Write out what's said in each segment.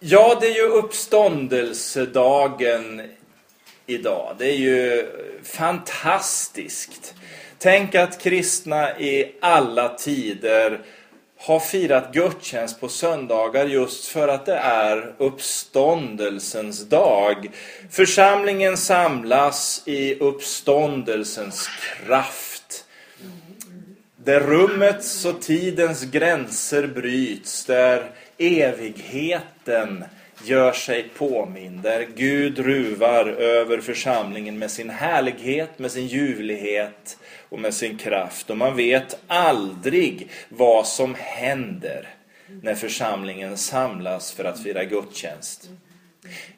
Ja, det är ju uppståndelsedagen idag. Det är ju fantastiskt. Tänk att kristna i alla tider har firat gudstjänst på söndagar just för att det är uppståndelsens dag. Församlingen samlas i uppståndelsens kraft. Där rummets och tidens gränser bryts, där natten gör sig påmind, där Gud ruvar över församlingen med sin härlighet, med sin ljuvlighet och med sin kraft. Och man vet aldrig vad som händer när församlingen samlas för att fira gudstjänst.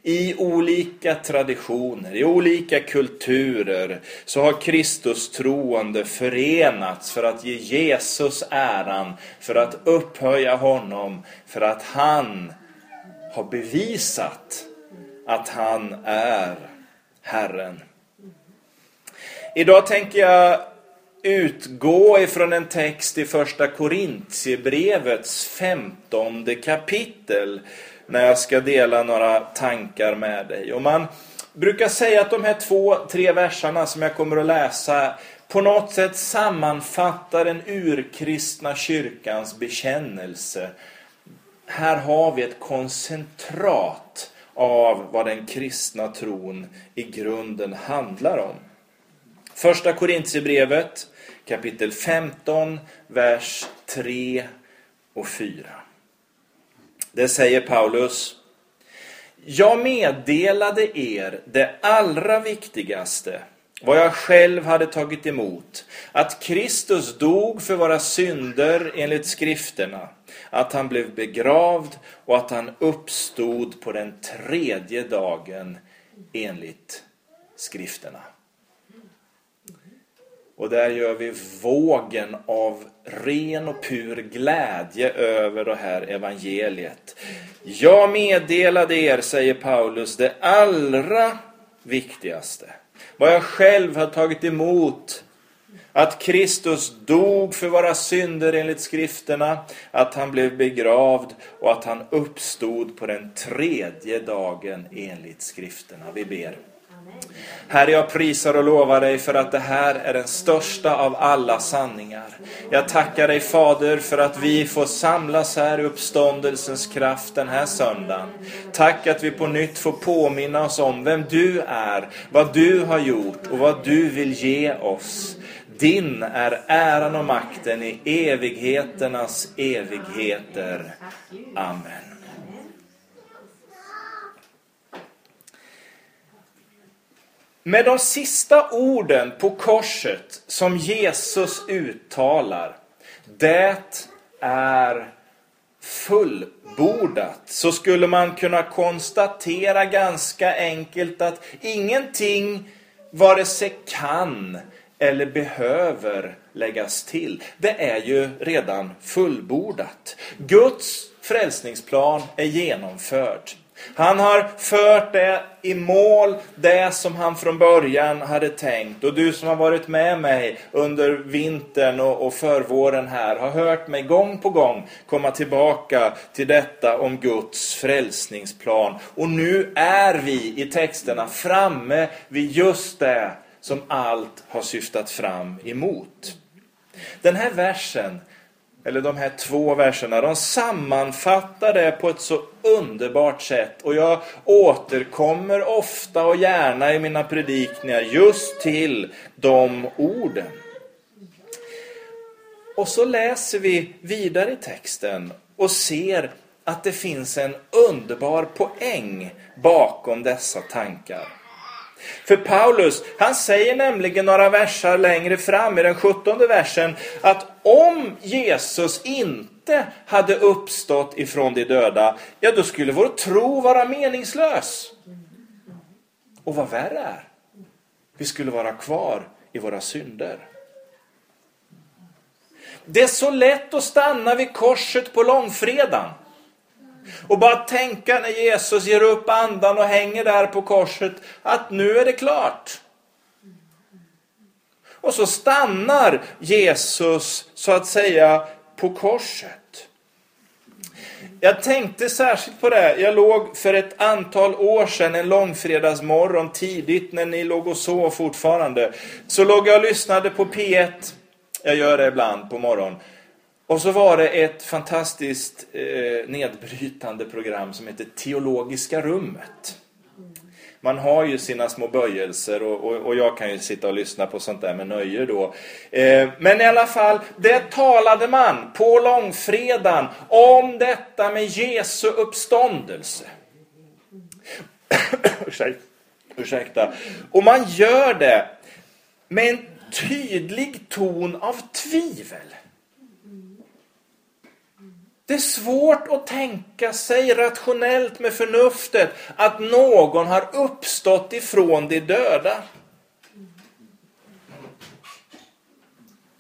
I olika traditioner, i olika kulturer så har Kristus troende förenats för att ge Jesus äran, för att upphöja honom, för att han har bevisat att han är Herren. Idag tänker jag utgå ifrån en text i första Korintierbrevets femtonde kapitel när jag ska dela några tankar med dig. Och man brukar säga att de här två, tre verserna som jag kommer att läsa på något sätt sammanfattar den urkristna kyrkans bekännelse. Här har vi ett koncentrat av vad den kristna tron i grunden handlar om. Första Korintierbrevet kapitel 15, vers 3 och 4. Det säger Paulus. Jag meddelade er det allra viktigaste, vad jag själv hade tagit emot, att Kristus dog för våra synder enligt skrifterna, att han blev begravd och att han uppstod på den tredje dagen enligt skrifterna. Och där gör vi vågen av ren och pur glädje över det här evangeliet. Jag meddelade er, säger Paulus, det allra viktigaste. Vad jag själv har tagit emot. Att Kristus dog för våra synder enligt skrifterna, att han blev begravd och att han uppstod på den tredje dagen enligt skrifterna. Vi ber. Herre, jag prisar och lovar dig för att det här är den största av alla sanningar. Jag tackar dig Fader för att vi får samlas här i uppståndelsens kraft den här söndagen. Tack att vi på nytt får påminna oss om vem du är, vad du har gjort och vad du vill ge oss. Din är äran och makten i evigheternas evigheter. Amen. Med de sista orden på korset som Jesus uttalar, det är fullbordat, så skulle man kunna konstatera ganska enkelt att ingenting vare sig kan eller behöver läggas till. Det är ju redan fullbordat. Guds frälsningsplan är genomförd. Han har fört det i mål, det som han från början hade tänkt. Och du som har varit med mig under vintern och, och förvåren här har hört mig gång på gång komma tillbaka till detta om Guds frälsningsplan. Och nu är vi i texterna framme vid just det som allt har syftat fram emot. Den här versen eller de här två verserna, de sammanfattar det på ett så underbart sätt. Och jag återkommer ofta och gärna i mina predikningar just till de orden. Och så läser vi vidare i texten och ser att det finns en underbar poäng bakom dessa tankar. För Paulus, han säger nämligen några versar längre fram i den sjuttonde versen att om Jesus inte hade uppstått ifrån de döda, ja då skulle vår tro vara meningslös. Och vad värre är, vi skulle vara kvar i våra synder. Det är så lätt att stanna vid korset på långfredagen. Och bara tänka när Jesus ger upp andan och hänger där på korset att nu är det klart. Och så stannar Jesus så att säga på korset. Jag tänkte särskilt på det. Jag låg för ett antal år sedan en långfredagsmorgon tidigt när ni låg och sov fortfarande. Så låg jag och lyssnade på P1. Jag gör det ibland på morgonen. Och så var det ett fantastiskt eh, nedbrytande program som heter Teologiska rummet. Man har ju sina små böjelser och, och, och, jag kan ju sitta och lyssna på sånt där med nöje då. Eh, men i alla fall, det talade man på långfredagen om detta med Jesu uppståndelse. Ursäkta. Och man gör det med en tydlig ton av tvivel. Det är svårt att tänka sig rationellt med förnuftet att någon har uppstått ifrån de döda.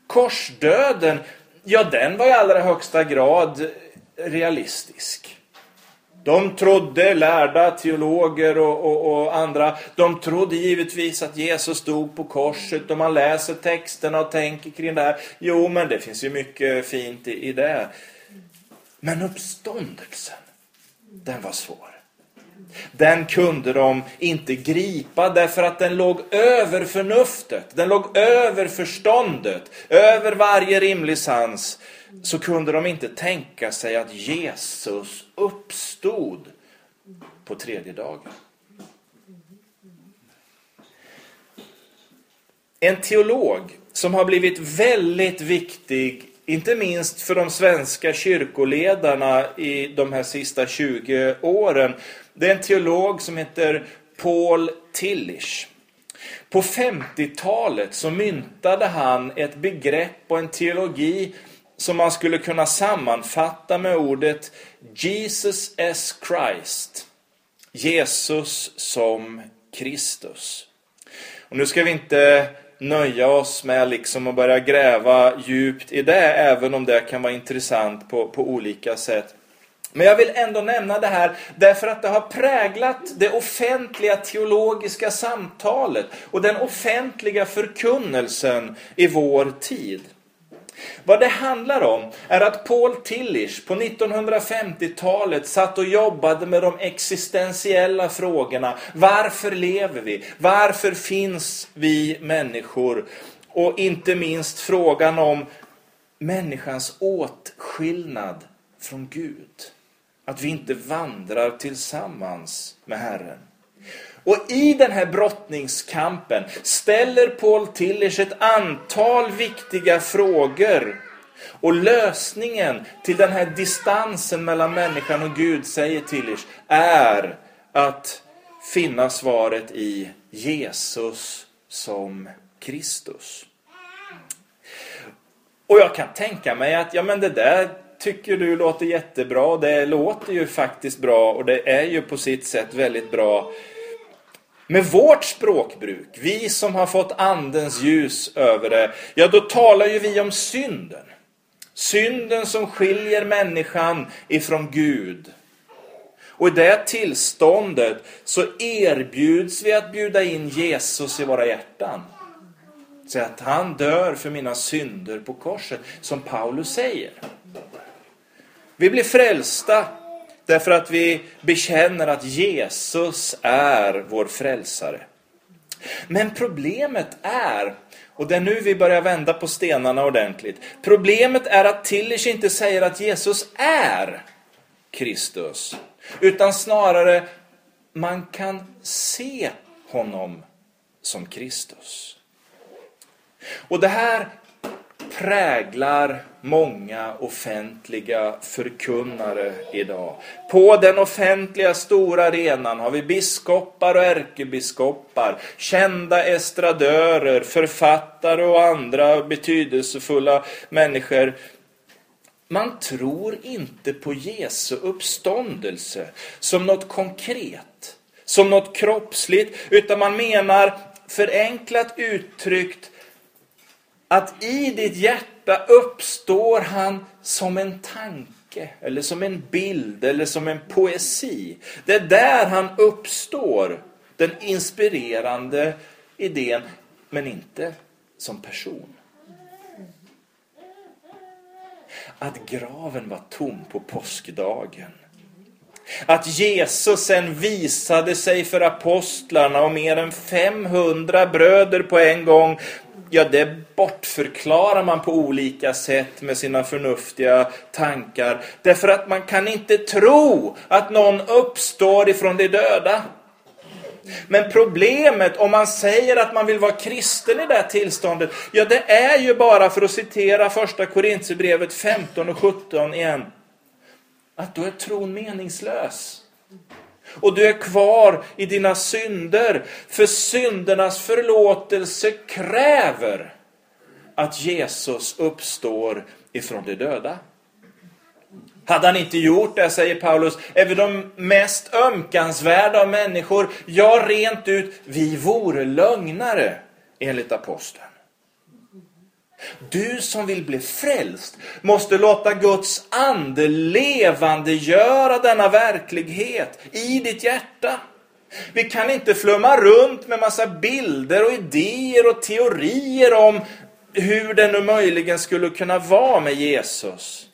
Korsdöden, ja den var i allra högsta grad realistisk. De trodde, lärda teologer och, och, och, andra, de trodde givetvis att Jesus dog på korset och man läser texterna och tänker kring det här. Jo, men det finns ju mycket fint i, i det. Men uppståndelsen, den var svår. Den kunde de inte gripa därför att den låg över förnuftet, den låg över förståndet, över varje rimlig sans. Så kunde de inte tänka sig att Jesus uppstod på tredje dagen. En teolog som har blivit väldigt viktig inte minst för de svenska kyrkoledarna i de här sista 20 åren. Det är en teolog som heter Paul Tillich. På 50-talet så myntade han ett begrepp och en teologi som man skulle kunna sammanfatta med ordet Jesus as Christ. Jesus som Kristus. Och nu ska vi inte nöja oss med liksom att börja gräva djupt i det, även om det kan vara intressant på, på olika sätt. Men jag vill ändå nämna det här därför att det har präglat det offentliga teologiska samtalet och den offentliga förkunnelsen i vår tid. Vad det handlar om är att Paul Tillich på 1950-talet satt och jobbade med de existentiella frågorna. Varför lever vi? Varför finns vi människor? Och inte minst frågan om människans åtskillnad från Gud. Att vi inte vandrar tillsammans med Herren. Och i den här brottningskampen ställer Paul Tillich ett antal viktiga frågor. Och lösningen till den här distansen mellan människan och Gud, säger Tillich, är att finna svaret i Jesus som Kristus. Och jag kan tänka mig att, ja men det där tycker du låter jättebra. Det låter ju faktiskt bra och det är ju på sitt sätt väldigt bra. Med vårt språkbruk, vi som har fått andens ljus över det, ja då talar ju vi om synden. Synden som skiljer människan ifrån Gud. Och i det tillståndet så erbjuds vi att bjuda in Jesus i våra hjärtan. Så att han dör för mina synder på korset, som Paulus säger. Vi blir frälsta Därför att vi bekänner att Jesus är vår frälsare. Men problemet är, och det är nu vi börjar vända på stenarna ordentligt. Problemet är att Tillich inte säger att Jesus är Kristus. Utan snarare, man kan se honom som Kristus. Och det här präglar många offentliga förkunnare idag. På den offentliga stora arenan har vi biskopar och ärkebiskopar, kända estradörer, författare och andra betydelsefulla människor. Man tror inte på Jesu uppståndelse som något konkret, som något kroppsligt, utan man menar förenklat uttryckt att i ditt hjärta uppstår han som en tanke, eller som en bild, eller som en poesi. Det är där han uppstår, den inspirerande idén, men inte som person. att graven var tom på påskdagen. Att Jesus sen visade sig för apostlarna och mer än 500 bröder på en gång. Ja, det bortförklarar man på olika sätt med sina förnuftiga tankar. Därför att man kan inte tro att någon uppstår ifrån de döda. Men problemet om man säger att man vill vara kristen i det här tillståndet, ja det är ju bara för att citera första Korintierbrevet 15 och 17 igen, att då är tron meningslös. Och du är kvar i dina synder, för syndernas förlåtelse kräver att Jesus uppstår ifrån de döda. Hade han inte gjort det, säger Paulus, är vi de mest ömkansvärda av människor. Ja, rent ut, vi vore lögnare, enligt aposteln. Du som vill bli frälst måste låta Guds ande levandegöra denna verklighet i ditt hjärta. Vi kan inte flumma runt med massa bilder och idéer och teorier om hur det nu möjligen skulle kunna vara med Jesus.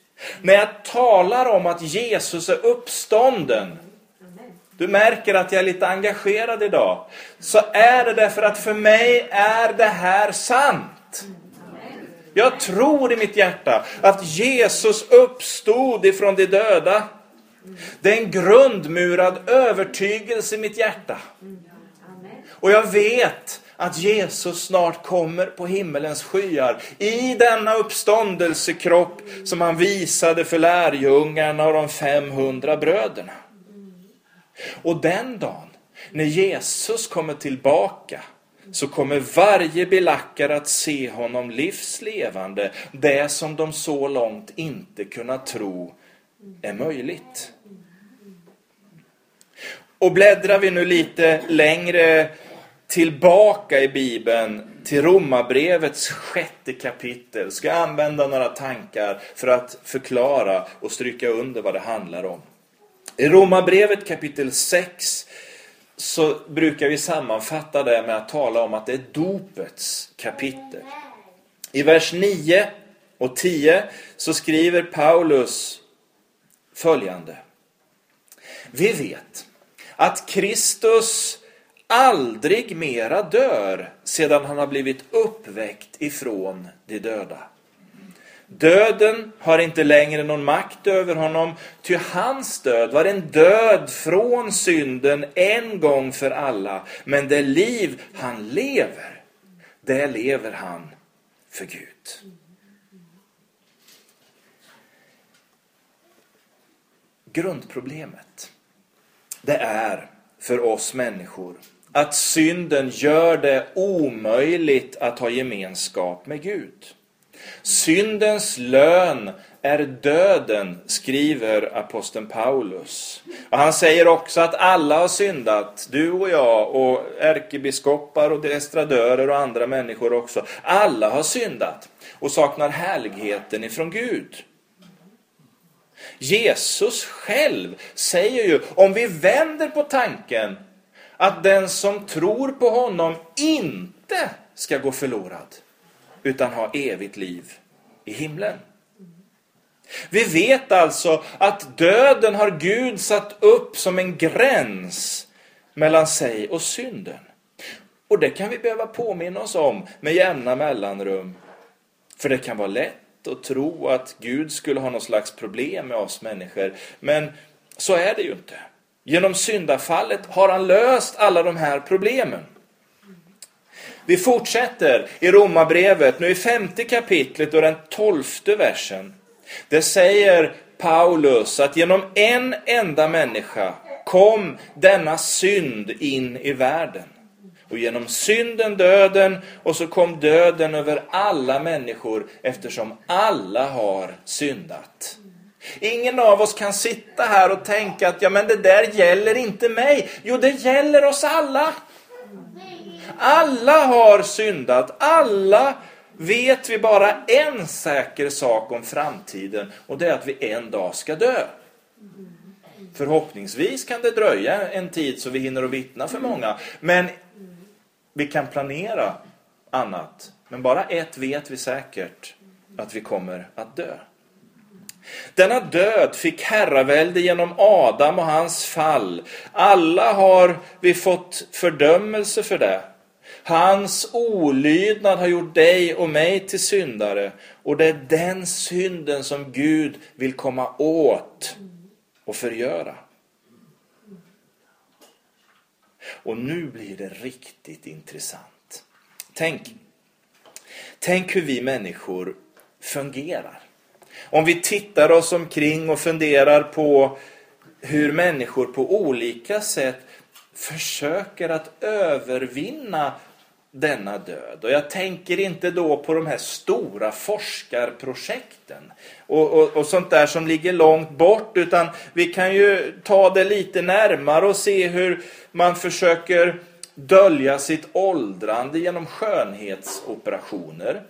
När jag talar om att Jesus är uppstånden, du märker att jag är lite engagerad idag, så är det därför att för mig är det här sant. Jag tror i mitt hjärta att Jesus uppstod ifrån de döda. Det är en grundmurad övertygelse i mitt hjärta. Och jag vet att Jesus snart kommer på himmelens skyar i denna uppståndelsekropp som han visade för lärjungarna och de 500 bröderna. Och den dagen när Jesus kommer tillbaka så kommer varje belackare att se honom livslevande, det som de så långt inte kunnat tro är möjligt. Och bläddrar vi nu lite längre tillbaka i Bibeln till Romarbrevets sjätte kapitel ska jag använda några tankar för att förklara och stryka under vad det handlar om. I Romarbrevet kapitel 6 så brukar vi sammanfatta det med att tala om att det är dopets kapitel. I vers 9 och 10 så skriver Paulus följande. Vi vet att Kristus aldrig mera dör sedan han har blivit uppväckt ifrån de döda. Döden har inte längre någon makt över honom, ty hans död var en död från synden en gång för alla. Men det liv han lever, det lever han för Gud. Grundproblemet, det är för oss människor att synden gör det omöjligt att ha gemenskap med Gud. Syndens lön är döden, skriver aposteln Paulus. Och han säger också att alla har syndat, du och jag och ärkebiskopar och estradörer och andra människor också. Alla har syndat och saknar härligheten ifrån Gud. Jesus själv säger ju, om vi vänder på tanken att den som tror på honom inte ska gå förlorad utan ha evigt liv i himlen. Vi vet alltså att döden har Gud satt upp som en gräns mellan sig och synden. Och det kan vi behöva påminna oss om med jämna mellanrum. För det kan vara lätt att tro att Gud skulle ha något slags problem med oss människor. Men så är det ju inte. Genom syndafallet har han löst alla de här problemen. Vi fortsätter i Romarbrevet, nu i femte kapitlet och den tolfte versen. Det säger Paulus att genom en enda människa kom denna synd in i världen. Och genom synden döden och så kom döden över alla människor eftersom alla har syndat. Ingen av oss kan sitta här och tänka att ja men det där gäller inte mig. Jo det gäller oss alla. Alla har syndat. Alla vet vi bara en säker sak om framtiden och det är att vi en dag ska dö. Förhoppningsvis kan det dröja en tid så vi hinner att vittna för många. Men vi kan planera annat. Men bara ett vet vi säkert, att vi kommer att dö. Denna död fick herravälde genom Adam och hans fall. Alla har vi fått fördömelse för det. Hans olydnad har gjort dig och mig till syndare. Och det är den synden som Gud vill komma åt och förgöra. Och nu blir det riktigt intressant. Tänk, tänk hur vi människor fungerar. Om vi tittar oss omkring och funderar på hur människor på olika sätt försöker att övervinna denna död. Och jag tänker inte då på de här stora forskarprojekten och, och, och, sånt där som ligger långt bort utan vi kan ju ta det lite närmare och se hur man försöker dölja sitt åldrande genom skönhetsoperationer.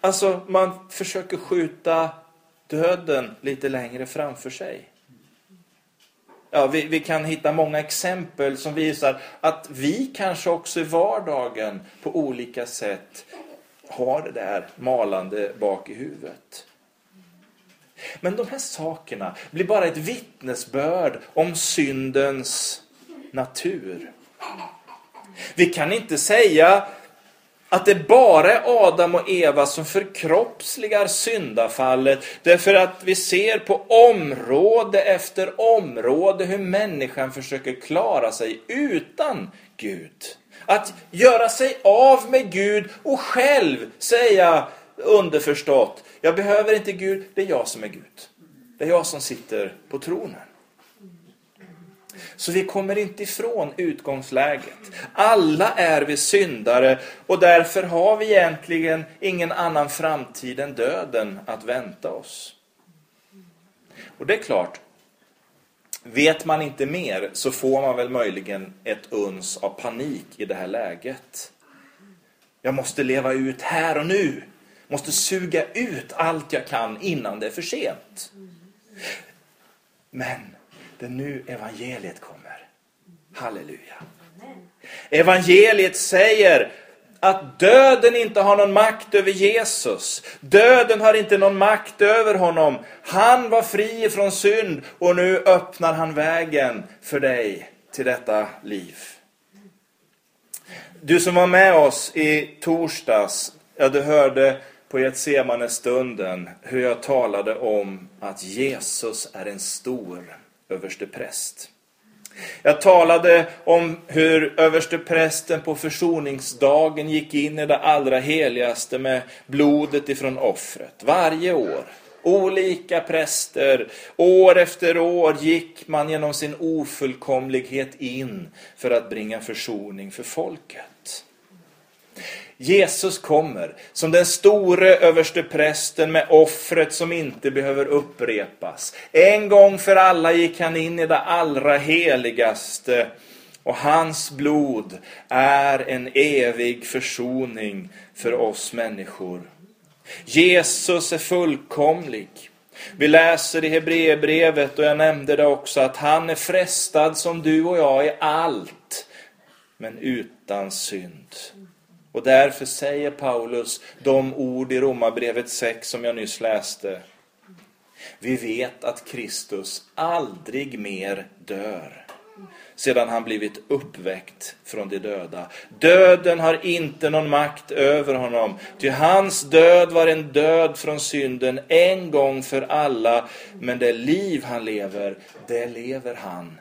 Alltså man försöker skjuta döden lite längre framför sig. Ja, vi, vi, kan hitta många exempel som visar att vi kanske också i vardagen på olika sätt har det där malande bak i huvudet. Men de här sakerna blir bara ett vittnesbörd om syndens natur. Vi kan inte säga att det bara är Adam och Eva som förkroppsligar syndafallet. Därför att vi ser på område efter område hur människan försöker klara sig utan Gud. Att göra sig av med Gud och själv säga underförstått, jag behöver inte Gud, det är jag som är Gud. Det är jag som sitter på tronen. Så vi kommer inte ifrån utgångsläget. Alla är vi syndare och därför har vi egentligen ingen annan framtid än döden att vänta oss. Och det är klart, vet man inte mer så får man väl möjligen ett uns av panik i det här läget. Jag måste leva ut här och nu. Måste suga ut allt jag kan innan det är för sent. Men det är nu evangeliet kommer. Halleluja. Evangeliet säger att döden inte har någon makt över Jesus. Döden har inte någon makt över honom. Han var fri från synd och nu öppnar han vägen för dig till detta liv. Du som var med oss i torsdags, ja du hörde på Getsemane stunden hur jag talade om att Jesus är en stor överstepräst. Jag talade om hur översteprästen på försoningsdagen gick in i det allra heligaste med blodet ifrån offret. Varje år. Olika präster, år efter år gick man genom sin ofullkomlighet in för att bringa försoning för folket. Jesus kommer som den store översteprästen med offret som inte behöver upprepas. En gång för alla gick han in i det allra heligaste och hans blod är en evig försoning för oss människor. Jesus är fullkomlig. Vi läser i Hebreerbrevet och jag nämnde det också att han är frestad som du och jag i allt, men utan synd. Och därför säger Paulus de ord i Romarbrevet 6 som jag nyss läste. Vi vet att Kristus aldrig mer dör sedan han blivit uppväckt från de döda. Döden har inte någon makt över honom, ty hans död var en död från synden en gång för alla, men det liv han lever, det lever han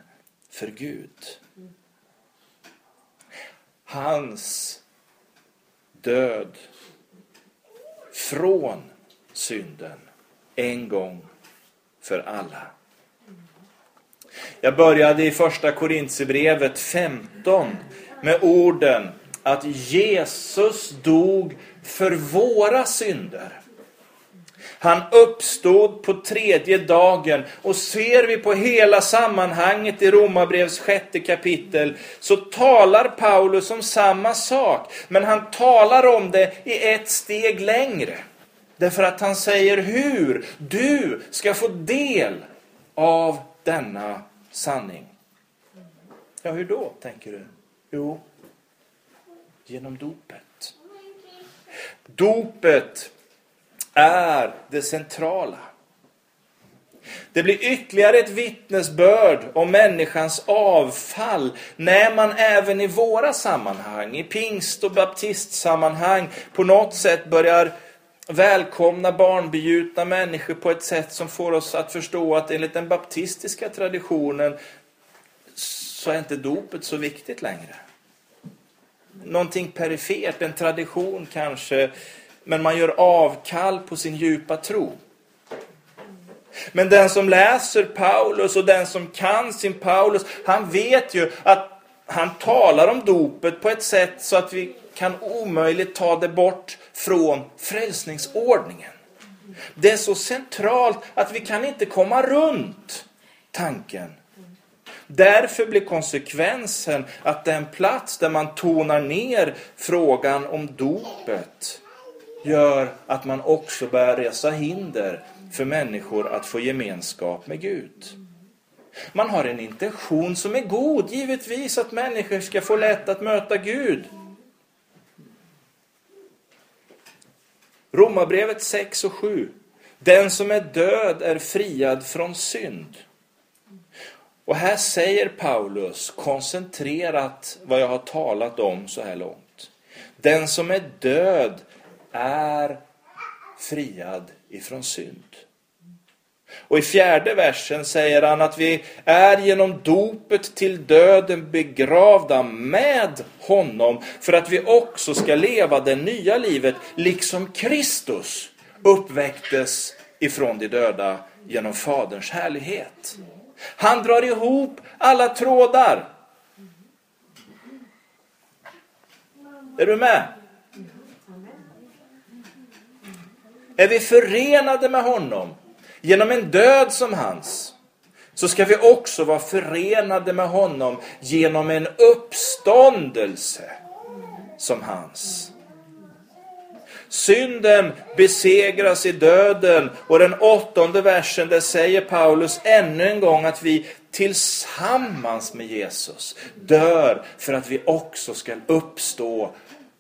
för Gud. Hans död från synden en gång för alla. Jag började i första Korintierbrevet 15 med orden att Jesus dog för våra synder han uppstod på tredje dagen. Och ser vi på hela sammanhanget i Romarbrevs sjätte kapitel så talar Paulus om samma sak. Men han talar om det i ett steg längre. Därför att han säger hur du ska få del av denna sanning. Ja, hur då, tänker du? Jo, genom dopet. Dopet är det centrala. Det blir ytterligare ett vittnesbörd om människans avfall när man även i våra sammanhang, i pingst och baptistsammanhang, på något sätt börjar välkomna barnbegjutna människor på ett sätt som får oss att förstå att enligt den baptistiska traditionen så är inte dopet så viktigt längre. Någonting perifert, en tradition kanske, men man gör avkall på sin djupa tro. Men den som läser Paulus och den som kan sin Paulus, han vet ju att han talar om dopet på ett sätt så att vi kan omöjligt ta det bort från frälsningsordningen. Det är så centralt att vi kan inte komma runt tanken. Därför blir konsekvensen att den plats där man tonar ner frågan om dopet gör att man också börjar resa hinder för människor att få gemenskap med Gud. Man har en intention som är god, givetvis att människor ska få lätt att möta Gud. Romarbrevet 6 och 7. Den som är död är friad från synd. Och här säger Paulus koncentrerat vad jag har talat om så här långt. Den som är död är friad ifrån synd. Och i fjärde versen säger han att vi är genom dopet till döden begravda med honom för att vi också ska leva det nya livet liksom Kristus uppväcktes ifrån de döda genom Faderns härlighet. Han drar ihop alla trådar. Är du med? Är vi förenade med honom genom en död som hans så ska vi också vara förenade med honom genom en uppståndelse som hans. Synden besegras i döden och den åttonde versen där säger Paulus ännu en gång att vi tillsammans med Jesus dör för att vi också ska uppstå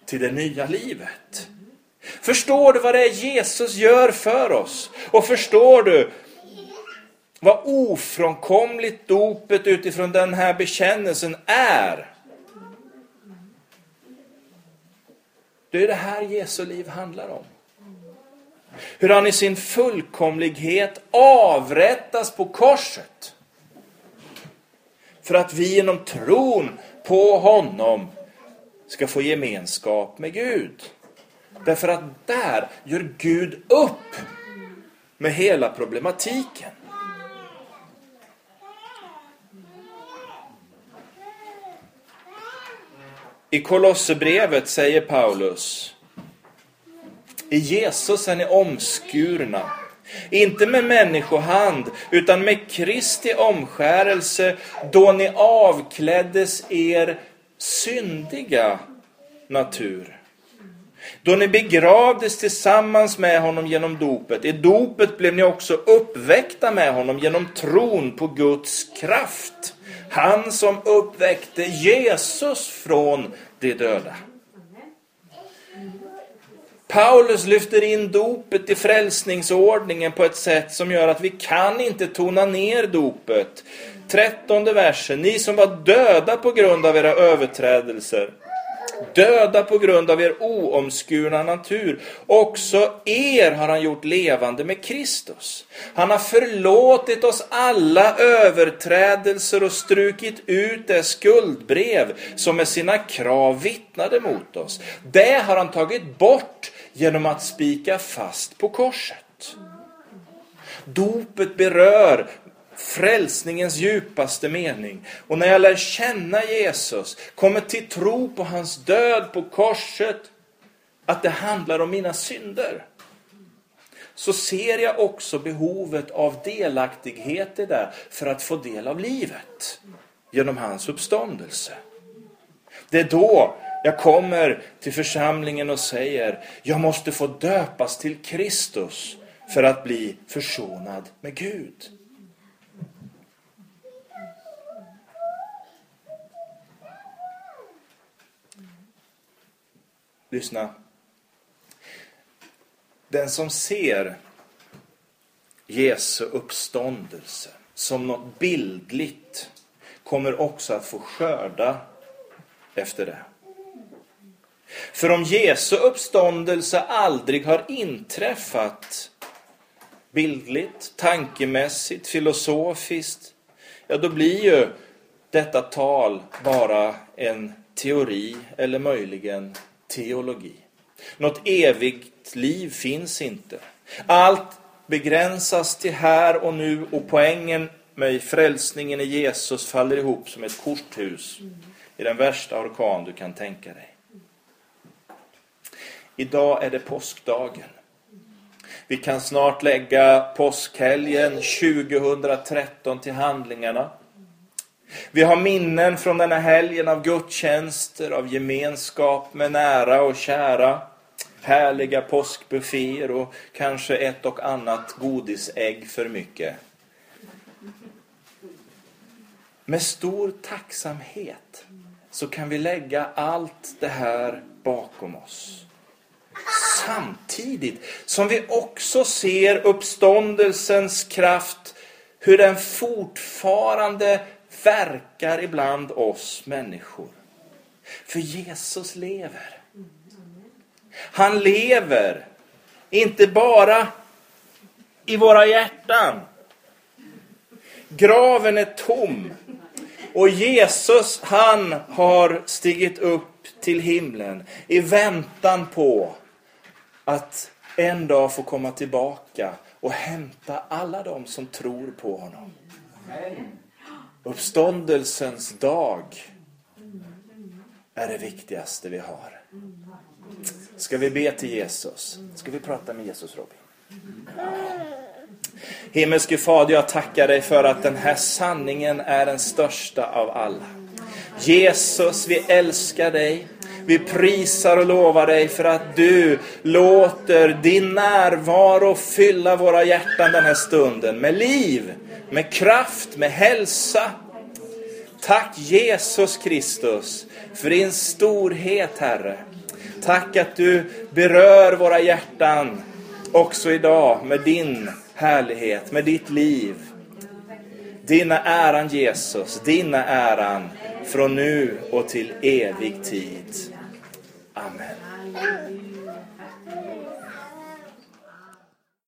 till det nya livet. Förstår du vad det är Jesus gör för oss? Och förstår du vad ofrånkomligt dopet utifrån den här bekännelsen är? Det är det här Jesu liv handlar om. Hur han i sin fullkomlighet avrättas på korset. För att vi genom tron på honom ska få gemenskap med Gud. Därför att där gör Gud upp med hela problematiken. I Kolosserbrevet säger Paulus I Jesus är ni omskurna. Inte med människohand, utan med Kristi omskärelse då ni avkläddes er syndiga natur. Då ni begravdes tillsammans med honom genom dopet. I dopet blev ni också uppväckta med honom genom tron på Guds kraft. Han som uppväckte Jesus från de döda. Paulus lyfter in dopet i frälsningsordningen på ett sätt som gör att vi kan inte tona ner dopet. Trettonde versen. Ni som var döda på grund av era överträdelser döda på grund av er oomskurna natur. Också er har han gjort levande med Kristus. Han har förlåtit oss alla överträdelser och strukit ut det skuldbrev som med sina krav vittnade mot oss. Det har han tagit bort genom att spika fast på korset. Dopet berör frälsningens djupaste mening. Och när jag lär känna Jesus, kommer till tro på hans död på korset, att det handlar om mina synder. Så ser jag också behovet av delaktighet i det för att få del av livet genom hans uppståndelse. Det är då jag kommer till församlingen och säger, jag måste få döpas till Kristus för att bli försonad med Gud. Lyssna. Den som ser Jesu uppståndelse som något bildligt kommer också att få skörda efter det. För om Jesu uppståndelse aldrig har inträffat bildligt, tankemässigt, filosofiskt, ja då blir ju detta tal bara en teori eller möjligen teologi. Något evigt liv finns inte. Allt begränsas till här och nu och poängen med frälsningen i Jesus faller ihop som ett korthus i den värsta orkan du kan tänka dig. Idag är det påskdagen. Vi kan snart lägga påskhelgen 2013 till handlingarna. Vi har minnen från denna helgen av gudstjänster, av gemenskap med nära och kära, härliga påskbufféer och kanske ett och annat godisägg för mycket. Med stor tacksamhet så kan vi lägga allt det här bakom oss. Samtidigt som vi också ser uppståndelsens kraft, hur den fortfarande verkar ibland oss människor. För Jesus lever. Han lever, inte bara i våra hjärtan. Graven är tom. Och Jesus, han har stigit upp till himlen i väntan på att en dag få komma tillbaka och hämta alla de som tror på honom. Uppståndelsens dag är det viktigaste vi har. Ska vi be till Jesus? Ska vi prata med Jesus Robin? Himmelske Fader, jag tackar dig för att den här sanningen är den största av alla. Jesus, vi älskar dig. Vi prisar och lovar dig för att du låter din närvaro fylla våra hjärtan den här stunden med liv, med kraft, med hälsa. Tack Jesus Kristus för din storhet Herre. Tack att du berör våra hjärtan också idag med din härlighet, med ditt liv. Dina äran Jesus, dina äran från nu och till evig tid. baby.